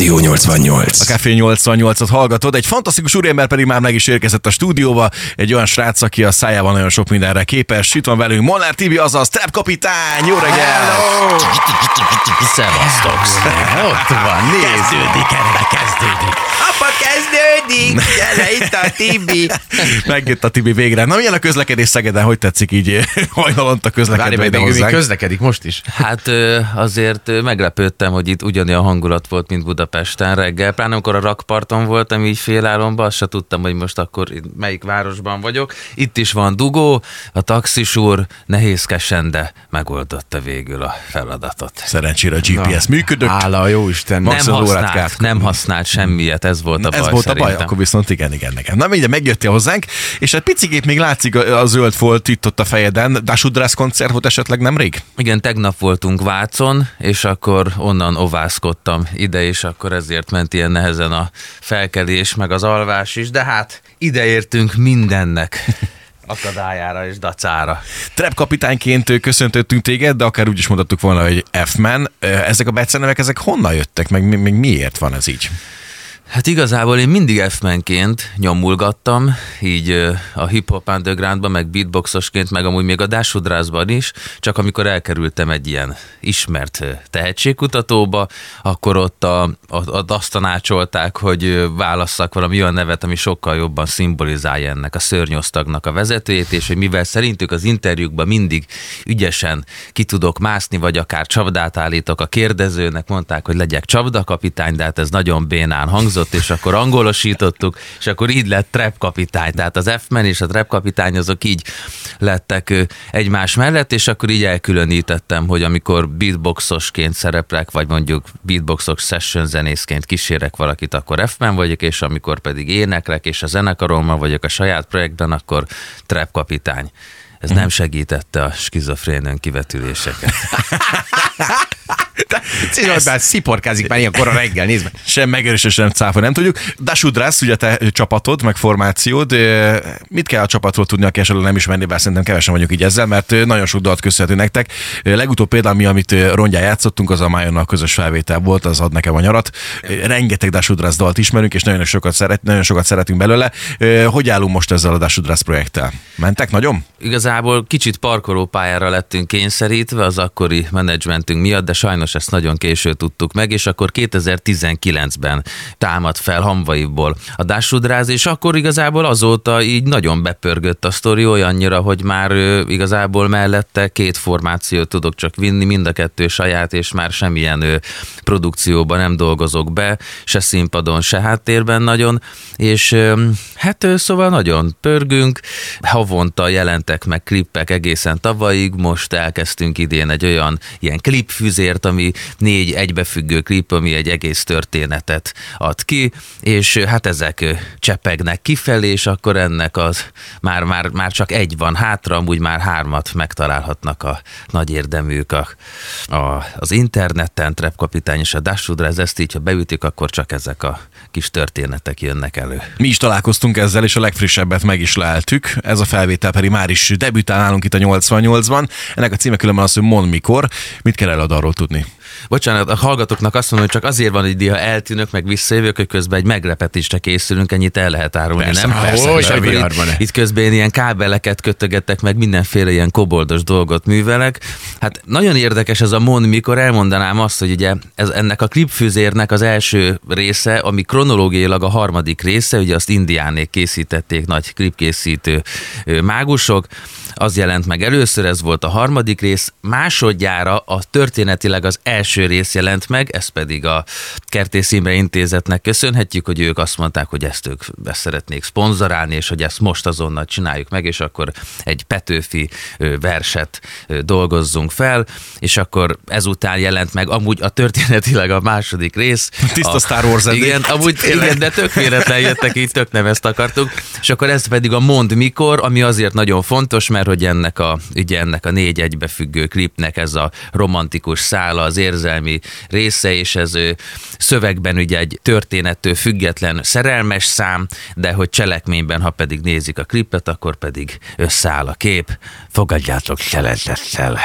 Rádió 88. A Café 88-at hallgatod, egy fantasztikus úriember pedig már meg is érkezett a stúdióba, egy olyan srác, aki a szájában nagyon sok mindenre képes. Itt van velünk Molnár Tibi, azaz Trap kapitány, jó reggel! Szevasztok! Ott van, nézd! Kezdődik, erre kezdődik. Apa, kezdődik! Gyere itt a Tibi! Megjött a Tibi végre. Na milyen a közlekedés Szegeden, hogy tetszik így hajnalonta közlekedni Várj, még, hozzánk? közlekedik most is. Hát azért meglepődtem, hogy itt ugyanolyan hangulat volt, mint Budapesten reggel. Pláne amikor a rakparton voltam így félálomban, azt se tudtam, hogy most akkor melyik városban vagyok. Itt is van dugó, a taxis úr nehézkesen, de megoldotta végül a feladatot. Szerencsére a GPS működött. Hála a jó Isten. Nem használt, nem használt semmiet, ez volt a baj Ez volt a baj, szerintem. akkor viszont igen, igen, igen. Na mindjárt megjöttél hozzánk, és egy picikét még látszik a, a zöld folt itt ott a fejeden. Dásudrász koncert volt esetleg nemrég? Igen, tegnap voltunk Vácon, és akkor onnan ovászkodtam ide, és akkor ezért ment ilyen nehezen a felkelés, meg az alvás is, de hát ide értünk mindennek akadályára és dacára. Trap kapitányként köszöntöttünk téged, de akár úgy is mondhattuk volna, hogy F-man. Ezek a becenevek, ezek honnan jöttek, meg, meg miért van ez így? Hát igazából én mindig f nyomulgattam, így a hip-hop undergroundban, meg beatboxosként, meg amúgy még a dásudrászban is, csak amikor elkerültem egy ilyen ismert tehetségkutatóba, akkor ott a, a, a, azt tanácsolták, hogy válasszak valami olyan nevet, ami sokkal jobban szimbolizálja ennek a szörnyosztagnak a vezetőjét, és hogy mivel szerintük az interjúkban mindig ügyesen ki tudok mászni, vagy akár csapdát állítok a kérdezőnek, mondták, hogy legyek csapdakapitány, de hát ez nagyon bénán hangzott, és akkor angolosítottuk, és akkor így lett trap kapitány. Tehát az F-men és a trap kapitány azok így lettek egymás mellett, és akkor így elkülönítettem, hogy amikor beatboxosként szereplek, vagy mondjuk beatboxos session zenészként kísérek valakit, akkor F-men vagyok, és amikor pedig éneklek, és a zenekarommal vagyok a saját projektben, akkor trap kapitány. Ez nem segítette a skizofrén kivetüléseket. Cizolbán sziporkázik már ilyenkor a reggel, nézd meg. Sem megerősös, sem cáfa, nem tudjuk. Dásudrász, ugye te csapatod, meg formációd. Mit kell a csapatról tudni, aki esetleg nem ismerné, bár szerintem kevesen vagyunk így ezzel, mert nagyon sok dalt köszönhető nektek. Legutóbb például mi, amit ö, rongyán játszottunk, az a Májonnal közös felvétel volt, az ad nekem a nyarat. Rengeteg Dásudrász dalt ismerünk, és nagyon sokat, szeret, nagyon sokat szeretünk belőle. Hogy állunk most ezzel a Dásudrász projekttel? Mentek nagyon? Igazából kicsit parkolópályára lettünk kényszerítve az akkori menedzsmentünk miatt, de sajnos ezt nagyon késő tudtuk meg, és akkor 2019-ben támad fel Hamvaiból a Dásudráz, és akkor igazából azóta így nagyon bepörgött a sztori olyannyira, hogy már igazából mellette két formációt tudok csak vinni, mind a kettő saját, és már semmilyen produkcióban nem dolgozok be, se színpadon, se háttérben nagyon, és hát szóval nagyon pörgünk, havonta jelentek meg klippek egészen tavalyig, most elkezdtünk idén egy olyan ilyen klipfüzért, ami négy egybefüggő klip, ami egy egész történetet ad ki, és hát ezek csepegnek kifelé, és akkor ennek az már, már, már csak egy van hátra, amúgy már hármat megtalálhatnak a nagy érdeműk a, a, az interneten, Trap Kapitány és a Dashudra, ez ezt így, ha beütik, akkor csak ezek a kis történetek jönnek elő. Mi is találkoztunk ezzel, és a legfrissebbet meg is leltük. Ez a felvétel pedig már is debütál itt a 88-ban. Ennek a címe különben az, hogy Mond mikor. Mit kell el arról tudni? Bocsánat, a hallgatóknak azt mondom, hogy csak azért van, hogy néha eltűnök, meg visszajövök, hogy közben egy meglepetésre készülünk, ennyit el lehet árulni, Persze, nem? persze, hogy És a akkor itt, itt közben én ilyen kábeleket kötögetek, meg mindenféle ilyen koboldos dolgot művelek. Hát nagyon érdekes ez a mond, mikor elmondanám azt, hogy ugye ez, ennek a klipfűzérnek az első része, ami kronológiailag a harmadik része, ugye azt indiánék készítették, nagy klipkészítő mágusok, az jelent meg először, ez volt a harmadik rész, másodjára a történetileg az első rész jelent meg, ez pedig a Kertész Imre Intézetnek köszönhetjük, hogy ők azt mondták, hogy ezt ők szeretnék szponzorálni, és hogy ezt most azonnal csináljuk meg, és akkor egy Petőfi verset dolgozzunk fel, és akkor ezután jelent meg amúgy a történetileg a második rész. Tiszta a, Star Wars eddig. Igen, amúgy igen, de tök véletlen jöttek így, tök nem ezt akartuk. És akkor ez pedig a Mond mikor, ami azért nagyon fontos, mert hogy ennek a, ugye ennek a négy egybefüggő klipnek ez a romantikus szála, az érzelmi része, és ez ő, szövegben ugye egy történettől független szerelmes szám, de hogy cselekményben, ha pedig nézik a klipet, akkor pedig összeáll a kép. Fogadjátok szeretettel.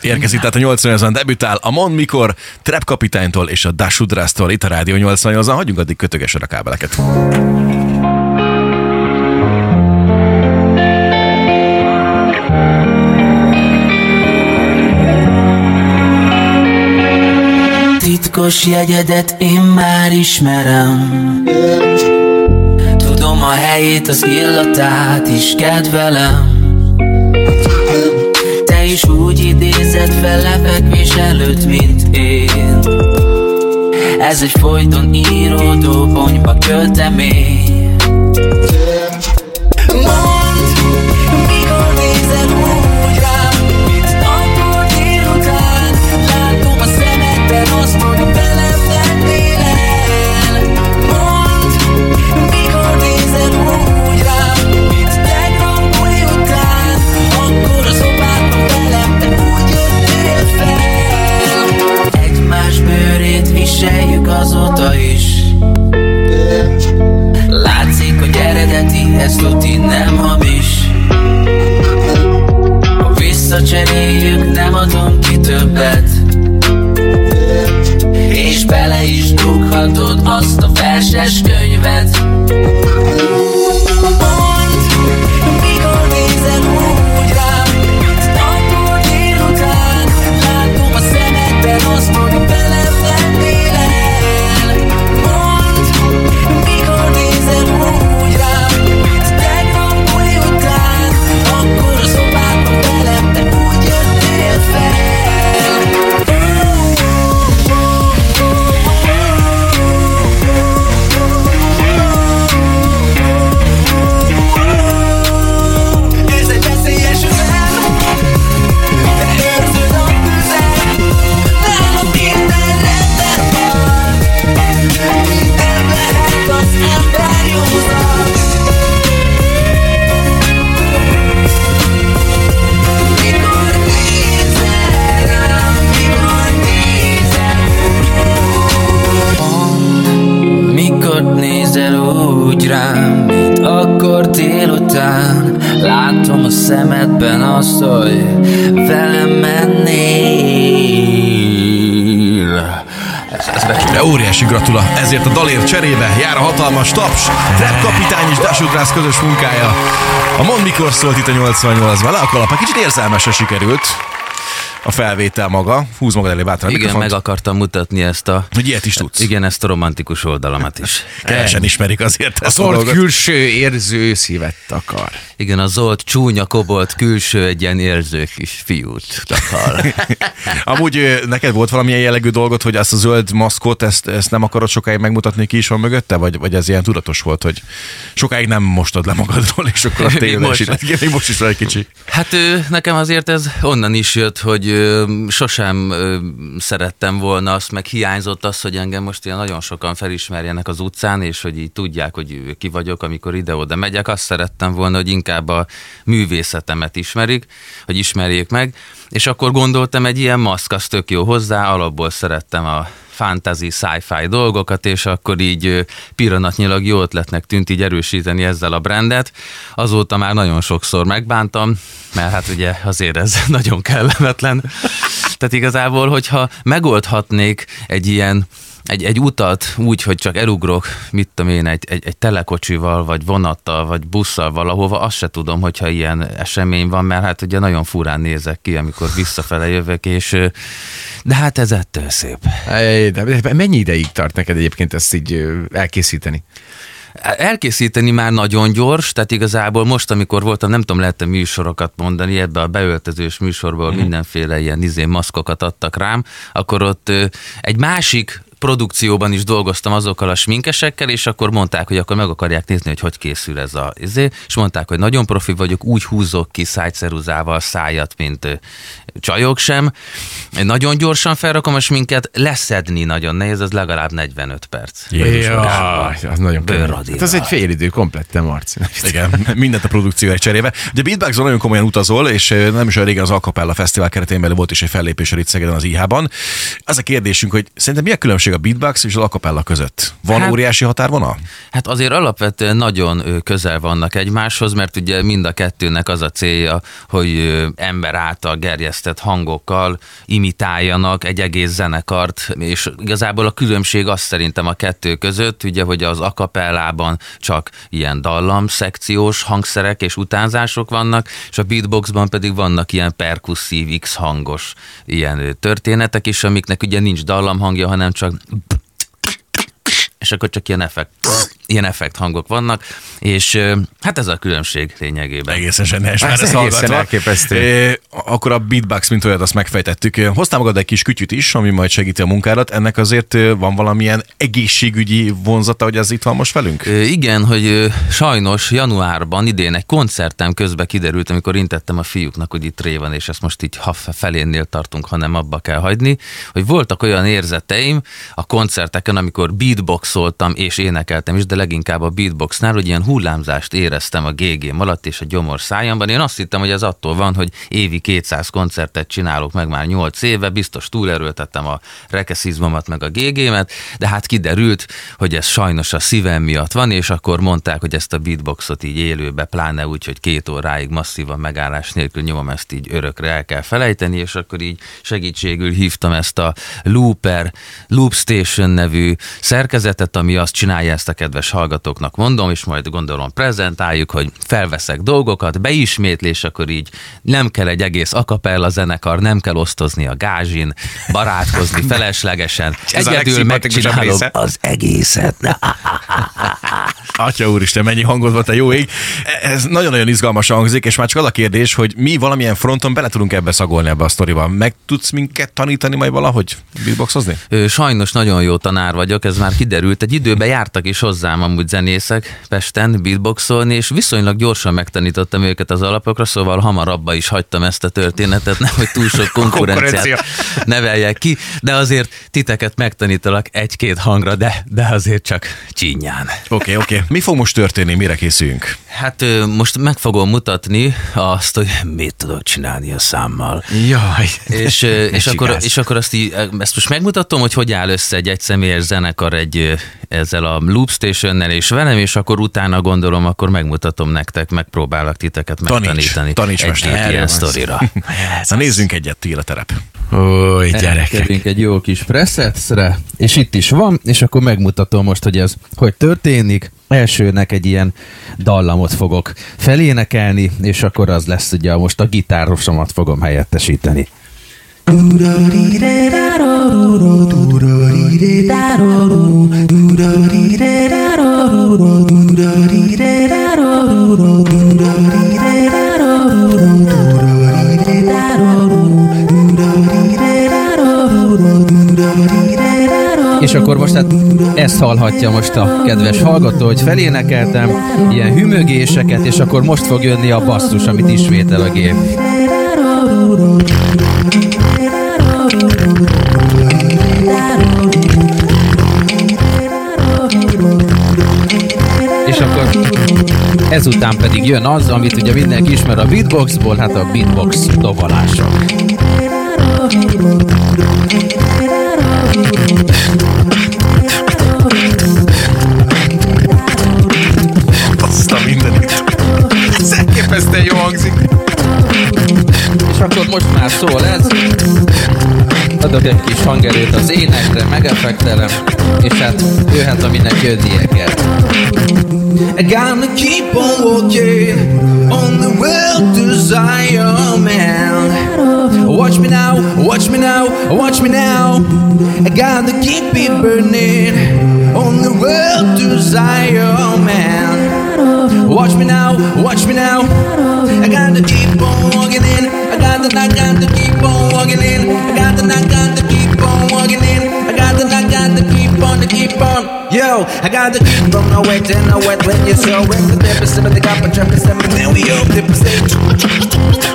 Érkezik tehát a 88-an debütál a Mon Mikor, Trap kapitánytól és a Dasudrásztól itt a Rádió 88-an. Hagyjunk addig kötögesen a kábeleket. Titkos jegyedet én már ismerem. Tudom a helyét, az illatát is kedvelem. Te is úgy idézed fel lefekvés előtt, mint én. Ez egy folyton íródó bonyba költemény viseljük azóta is. Látszik, hogy eredeti, ez tuti nem Ha Látom a szemedben azt, hogy velem mennél. De óriási gratula, ezért a dalért cserébe jár a hatalmas taps, Trap kapitány és Dasudrász közös munkája. A Mond mikor szólt itt a 88-ban, le a kalap, kicsit érzelmesen sikerült a felvétel maga. Húz magad elé bátran a Igen, mikrofont, meg akartam mutatni ezt a... hogy ilyet is tudsz. Igen, ezt a romantikus oldalamat is. Kevesen ismerik azért A ezt a dolgot. külső érző szívet akar. Igen, a Zolt csúnya, kobolt, külső, egy ilyen érző kis fiút takar. Amúgy neked volt valamilyen jellegű dolgot, hogy ezt a zöld maszkot, ezt, ezt nem akarod sokáig megmutatni, ki is van mögötte, vagy, vagy ez ilyen tudatos volt, hogy sokáig nem mostod le magadról, és akkor a tényleg most. Igen, még most is egy kicsi. Hát nekem azért ez onnan is jött, hogy sosem szerettem volna azt, meg hiányzott az, hogy engem most ilyen nagyon sokan felismerjenek az utcán, és hogy így tudják, hogy ki vagyok, amikor ide-oda megyek. Azt szerettem volna, hogy inkább a művészetemet ismerik, hogy ismerjék meg, és akkor gondoltam, egy ilyen maszk, az tök jó hozzá, alapból szerettem a fantasy, sci-fi dolgokat, és akkor így pillanatnyilag jó ötletnek tűnt így erősíteni ezzel a brandet. Azóta már nagyon sokszor megbántam, mert hát ugye azért ez nagyon kellemetlen. Tehát igazából, hogyha megoldhatnék egy ilyen egy, egy utat úgy, hogy csak elugrok, mit tudom én, egy, egy, egy telekocsival, vagy vonattal, vagy busszal valahova, azt se tudom, hogyha ilyen esemény van, mert hát ugye nagyon furán nézek ki, amikor visszafele jövök, és de hát ez ettől szép. De mennyi ideig tart neked egyébként ezt így elkészíteni? Elkészíteni már nagyon gyors, tehát igazából most, amikor voltam, nem tudom, lehet műsorokat mondani, ebbe a beöltözős műsorból mindenféle ilyen izé maszkokat adtak rám, akkor ott egy másik produkcióban is dolgoztam azokkal a sminkesekkel, és akkor mondták, hogy akkor meg akarják nézni, hogy hogy készül ez a izé, és mondták, hogy nagyon profi vagyok, úgy húzok ki szájceruzával szájat, mint csajok sem. Nagyon gyorsan felrakom a sminket, leszedni nagyon nehéz, az legalább 45 perc. Jaj, az nagyon. Hát az egy fél idő, kompletten Marci. Igen, mindent a produkcióra cserébe. Ugye Beatboxon nagyon komolyan utazol, és nem is olyan régen az Alcapella Fesztivál keretén belül volt is egy fellépés itt Szegeden az IH-ban. Az a kérdésünk, hogy szerintem mi a különbség különbség a beatbox és az acapella között? Van Hát- óriási határvonal? Hát azért alapvetően nagyon közel vannak egymáshoz, mert ugye mind a kettőnek az a célja, hogy ember által gerjesztett hangokkal imitáljanak egy egész zenekart, és igazából a különbség az szerintem a kettő között, ugye, hogy az akapellában csak ilyen dallam szekciós hangszerek és utánzások vannak, és a beatboxban pedig vannak ilyen perkusszív, X hangos ilyen történetek is, amiknek ugye nincs dallamhangja, hanem csak és akkor csak ilyen effekt, ilyen effekt hangok vannak, és hát ez a különbség lényegében. Egészen zseniális. Ez már ezt egészen elképesztő. É, akkor a beatbox, mint olyat, azt megfejtettük. Hoztál magad egy kis kütyüt is, ami majd segíti a munkádat. Ennek azért van valamilyen egészségügyi vonzata, hogy ez itt van most velünk? Igen, hogy sajnos januárban idén egy koncertem közben kiderült, amikor intettem a fiúknak, hogy itt ré van, és ezt most így ha felénnél tartunk, hanem abba kell hagyni, hogy voltak olyan érzeteim a koncerteken, amikor beatboxoltam és énekeltem is, de leginkább a beatboxnál, hogy ilyen hullámzást éreztem a GG alatt és a gyomor szájamban. Én azt hittem, hogy ez attól van, hogy évi 200 koncertet csinálok meg már 8 éve, biztos túlerőltettem a rekeszizmomat meg a GG-met, de hát kiderült, hogy ez sajnos a szívem miatt van, és akkor mondták, hogy ezt a beatboxot így élőbe, pláne úgy, hogy két óráig masszívan megállás nélkül nyomom, ezt így örökre el kell felejteni, és akkor így segítségül hívtam ezt a Looper, Loop Station nevű szerkezetet, ami azt csinálja ezt a kedves hallgatóknak mondom, és majd gondolom prezentáljuk, hogy felveszek dolgokat, beismétlés, akkor így nem kell egy egész akapella zenekar, nem kell osztozni a gázsin, barátkozni feleslegesen. Egyedül megcsinálom az egészet. Atya úristen, mennyi hangod volt a jó ég. Ez nagyon-nagyon izgalmas hangzik, és már csak az a kérdés, hogy mi valamilyen fronton bele tudunk ebbe szagolni ebbe a sztoriba. Meg tudsz minket tanítani majd valahogy beatboxozni? Sajnos nagyon jó tanár vagyok, ez már kiderült. Egy időben jártak is hozzám amúgy zenészek Pesten beatboxolni, és viszonylag gyorsan megtanítottam őket az alapokra, szóval hamar abba is hagytam ezt a történetet, nehogy túl sok konkurenciát Konkurencia. neveljek ki, de azért titeket megtanítalak egy-két hangra, de, de azért csak csinyán. Oké, okay, oké. Okay. Mi fog most történni, mire készüljünk? Hát most meg fogom mutatni azt, hogy mit tudok csinálni a számmal. Jaj. És, és, akkor, és akkor azt így, ezt most megmutatom, hogy hogy áll össze egy egyszemélyes zenekar egy, ezzel a Loop Stationnel és velem, és akkor utána gondolom, akkor megmutatom nektek, megpróbálok titeket Taníts, megtanítani taníts, egy mester. ilyen sztorira. Na nézzünk egyet, Tél a terep. Ój, gyerekek. Egy jó kis pressetre, és itt is van, és akkor megmutatom most, hogy ez hogy történik. Elsőnek egy ilyen dallamot fogok felénekelni, és akkor az lesz ugye most a gitárosomat fogom helyettesíteni. És akkor most hát ezt hallhatja most a kedves hallgató, hogy felénekeltem ilyen hümögéseket, és akkor most fog jönni a basszus, amit ismétel a gép. Ezután pedig jön az, amit ugye mindenki ismer a beatboxból, hát a beatbox dobolások. Azt a mindenit. Ez elképesztően jó hangzik. És akkor most már szól ez. Adok egy kis hangerőt az énekre, megeffektelem, és hát jöhet, aminek jönnie kell. I gotta keep on walking on the road to man. Watch me now, watch me now, watch me now. I gotta keep it burning on the road to man. Watch me now, watch me now. I gotta keep on walking in. I gotta, I gotta keep on walking in. I gotta, I gotta keep on walking in. I gotta, gotta keep on, keep on. Yo, I got the kick from no wet and no wet when you're so wet. The never seven, the cup, and jump, and seven, then we hope the percentage.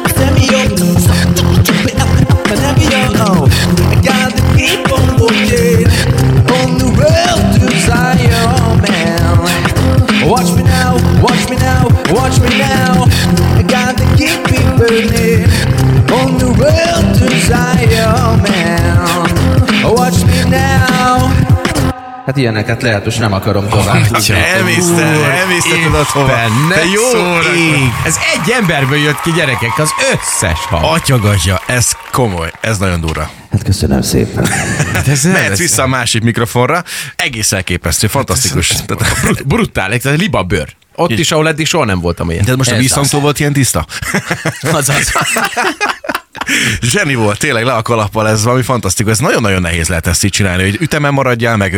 Hát ilyeneket lehet, most nem akarom tovább. Elmészte, elmészte otthova. Éppen, Te jó ég! Ez egy emberből jött ki gyerekek, az összes hang. Atyagasja, ez komoly, ez nagyon durva. Hát köszönöm szépen. Hát ez Mehetsz ez- vissza a másik mikrofonra, egész elképesztő, fantasztikus. Tehát- Brut- Brutál, ez egy libabőr. Ott is, ahol eddig soha nem voltam ilyen. De most a Ez vízhangtól volt ilyen tiszta? Azaz. Zseni volt, tényleg le a kalappal, ez valami fantasztikus. Ez nagyon-nagyon nehéz lehet ezt így csinálni, hogy ütemen maradjál, meg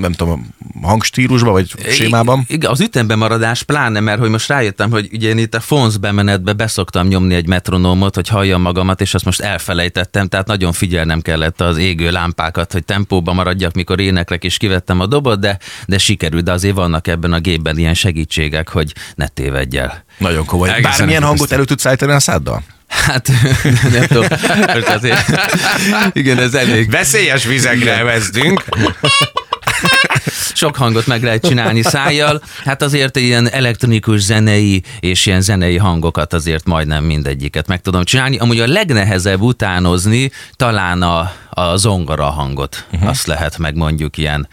nem tudom, hangstílusban, vagy sémában. Igen, az ütemben maradás pláne, mert hogy most rájöttem, hogy ugye én itt a Fonz bemenetbe beszoktam nyomni egy metronómot, hogy halljam magamat, és azt most elfelejtettem, tehát nagyon figyelnem kellett az égő lámpákat, hogy tempóba maradjak, mikor éneklek, és kivettem a dobot, de, de sikerült, de azért vannak ebben a gépben ilyen segítségek, hogy ne tévedj el. Nagyon komoly. Egészen Bármilyen hangot elő tudsz állítani a száddal? Hát nem tudom, most azért, igen, ez elég Veszélyes vizekre vezdünk. sok hangot meg lehet csinálni szájjal. Hát azért ilyen elektronikus zenei és ilyen zenei hangokat azért majdnem mindegyiket meg tudom csinálni. Amúgy a legnehezebb utánozni talán a, a zongora hangot. Uh-huh. Azt lehet meg mondjuk ilyen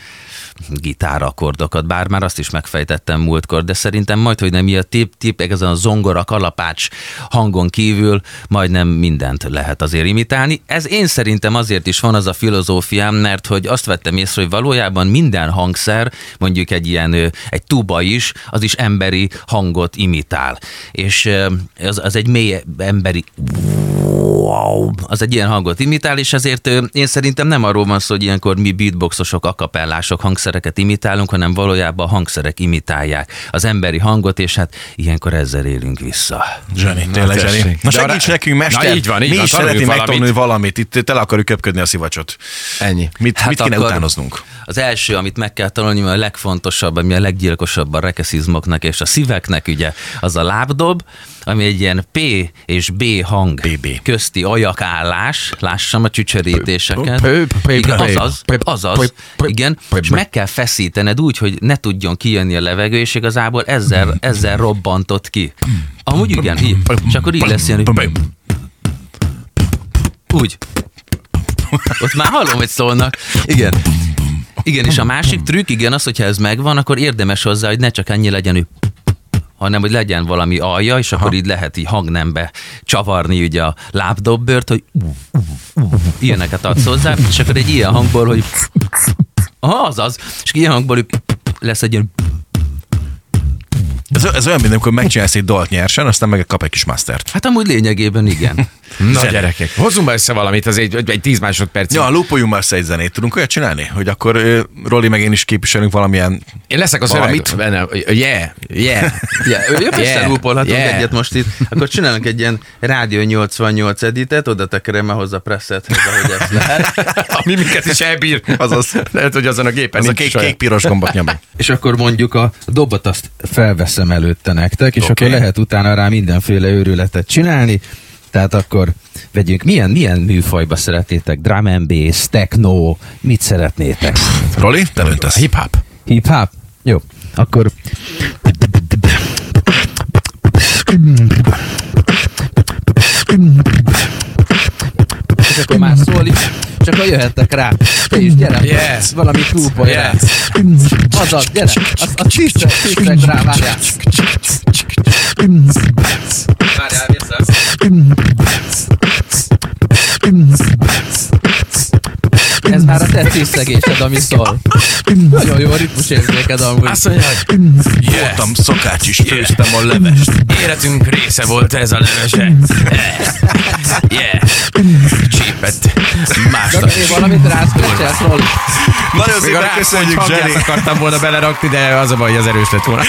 gitárakkordokat, bár már azt is megfejtettem múltkor, de szerintem majd, hogy nem ilyen tip, tip, ezen a zongora kalapács hangon kívül majdnem mindent lehet azért imitálni. Ez én szerintem azért is van az a filozófiám, mert hogy azt vettem észre, hogy valójában minden hangszer, mondjuk egy ilyen, egy tuba is, az is emberi hangot imitál. És az, az egy mély emberi wow, az egy ilyen hangot imitál, és ezért én szerintem nem arról van szó, hogy ilyenkor mi beatboxosok, akapellások hangszereket imitálunk, hanem valójában a hangszerek imitálják az emberi hangot, és hát ilyenkor ezzel élünk vissza. Zseni, tényleg tessék. zseni. Na segíts nekünk, mester. Na így van, így Mi van, is szeretnénk valamit. megtanulni valamit. Itt tele akarjuk köpködni a szivacsot. Ennyi. Mit, Hát mit kéne utánoznunk? Az első, amit meg kell tanulni, mert a legfontosabb, ami a leggyilkosabb a rekeszizmoknak és a szíveknek, ugye, az a lábdob, ami egy ilyen P és B hang BB. közti ajakállás, lássam a csücsörítéseket. Igen, azaz, azaz, igen, és meg kell feszítened úgy, hogy ne tudjon kijönni a levegő, és igazából ezzel, ezzel robbantott ki. Amúgy igen, így. És akkor így lesz ilyen, úgy. Ott már hallom, hogy szólnak. Igen. Igen, és a másik trükk, igen, az, hogyha ez megvan, akkor érdemes hozzá, hogy ne csak ennyi legyen, hogy hanem hogy legyen valami alja, és akkor így lehet így hangnembe csavarni ugye a lábdobbört, hogy ilyeneket adsz hozzá, és akkor egy ilyen hangból, hogy Aha, azaz, és ilyen hangból hogy lesz egy ilyen Ez, ez olyan, mint amikor megcsinálsz egy dalt nyersen, aztán meg kap egy kis mastert. Hát amúgy lényegében igen. Na Zseni. gyerekek, hozzunk be össze valamit, az egy, egy 10 másodperc. Ja, lúpoljunk már össze egy zenét. Tudunk olyat csinálni? Hogy akkor ö, Roli meg én is képviselünk valamilyen... Én leszek a szöveg. Benne. Yeah, yeah. Ja, jó, Yeah, lúpolhatunk yeah. egyet most itt. Akkor csinálunk egy ilyen Rádió 88 editet, oda tekerem már hozzá presszet, ahogy ezt lehet. Ami minket is elbír. Azaz. Lehet, hogy azon a gépen Ez a kék, saját. kék-piros gombot nyomja. És akkor mondjuk a dobot azt felveszem előtte nektek, és okay. akkor lehet utána rá mindenféle őrületet csinálni. Tehát akkor vegyünk, milyen, milyen műfajba szeretnétek? Drum and bass, techno, mit szeretnétek? Roli, te döntesz. Hip-hop. Hip-hop? Jó, akkor... És akkor már szól is, és akkor jöhettek rá. Te is, gyere, Yes. valami rá. Yes. Azaz, gyere, az, az tisztek, tisztek rá, várjál. Várjál, vissza. Ez már a te tisztegésed, ami szól. Nagyon jó ritmus érzéked amúgy. Azt mondja, hogy Voltam szakács is, főztem a levest. életünk része volt ez a levese. Yeah. Csípett. Másnak én valamit rászkölcselsz, Roli. Nagyon szépen köszönjük, Zseni. akartam volna belerakni, de az a baj, hogy az erős lett volna.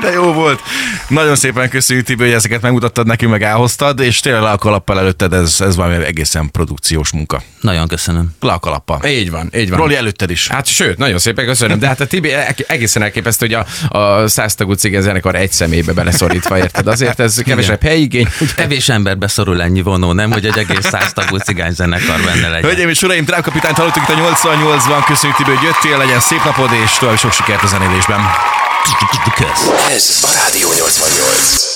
De jó volt. Nagyon szépen köszönjük, Tibi, hogy ezeket megmutattad nekünk, meg elhoztad, és tényleg le a kalappal előtted, ez, ez valami egészen produkciós munka. Nagyon köszönöm. Le a kalappal. Így van, így van. Roli előtted is. Hát sőt, nagyon szépen köszönöm, de hát a Tibi egészen elképesztő, hogy a, a száztagú cige zenekar egy személybe beleszorítva, érted? Azért ez kevesebb helyigény. Kevés emberbe szorul ennyi vonó, nem? Hogy egy egész száztagú cigányzenekar benne legyen. Hölgyeim és uraim, Drámkapitányt hallottuk itt a 88-ban. Köszönjük Tibi, hogy jöttél, legyen szép napod, és további sok sikert a zenélésben. Ez a Rádió 88.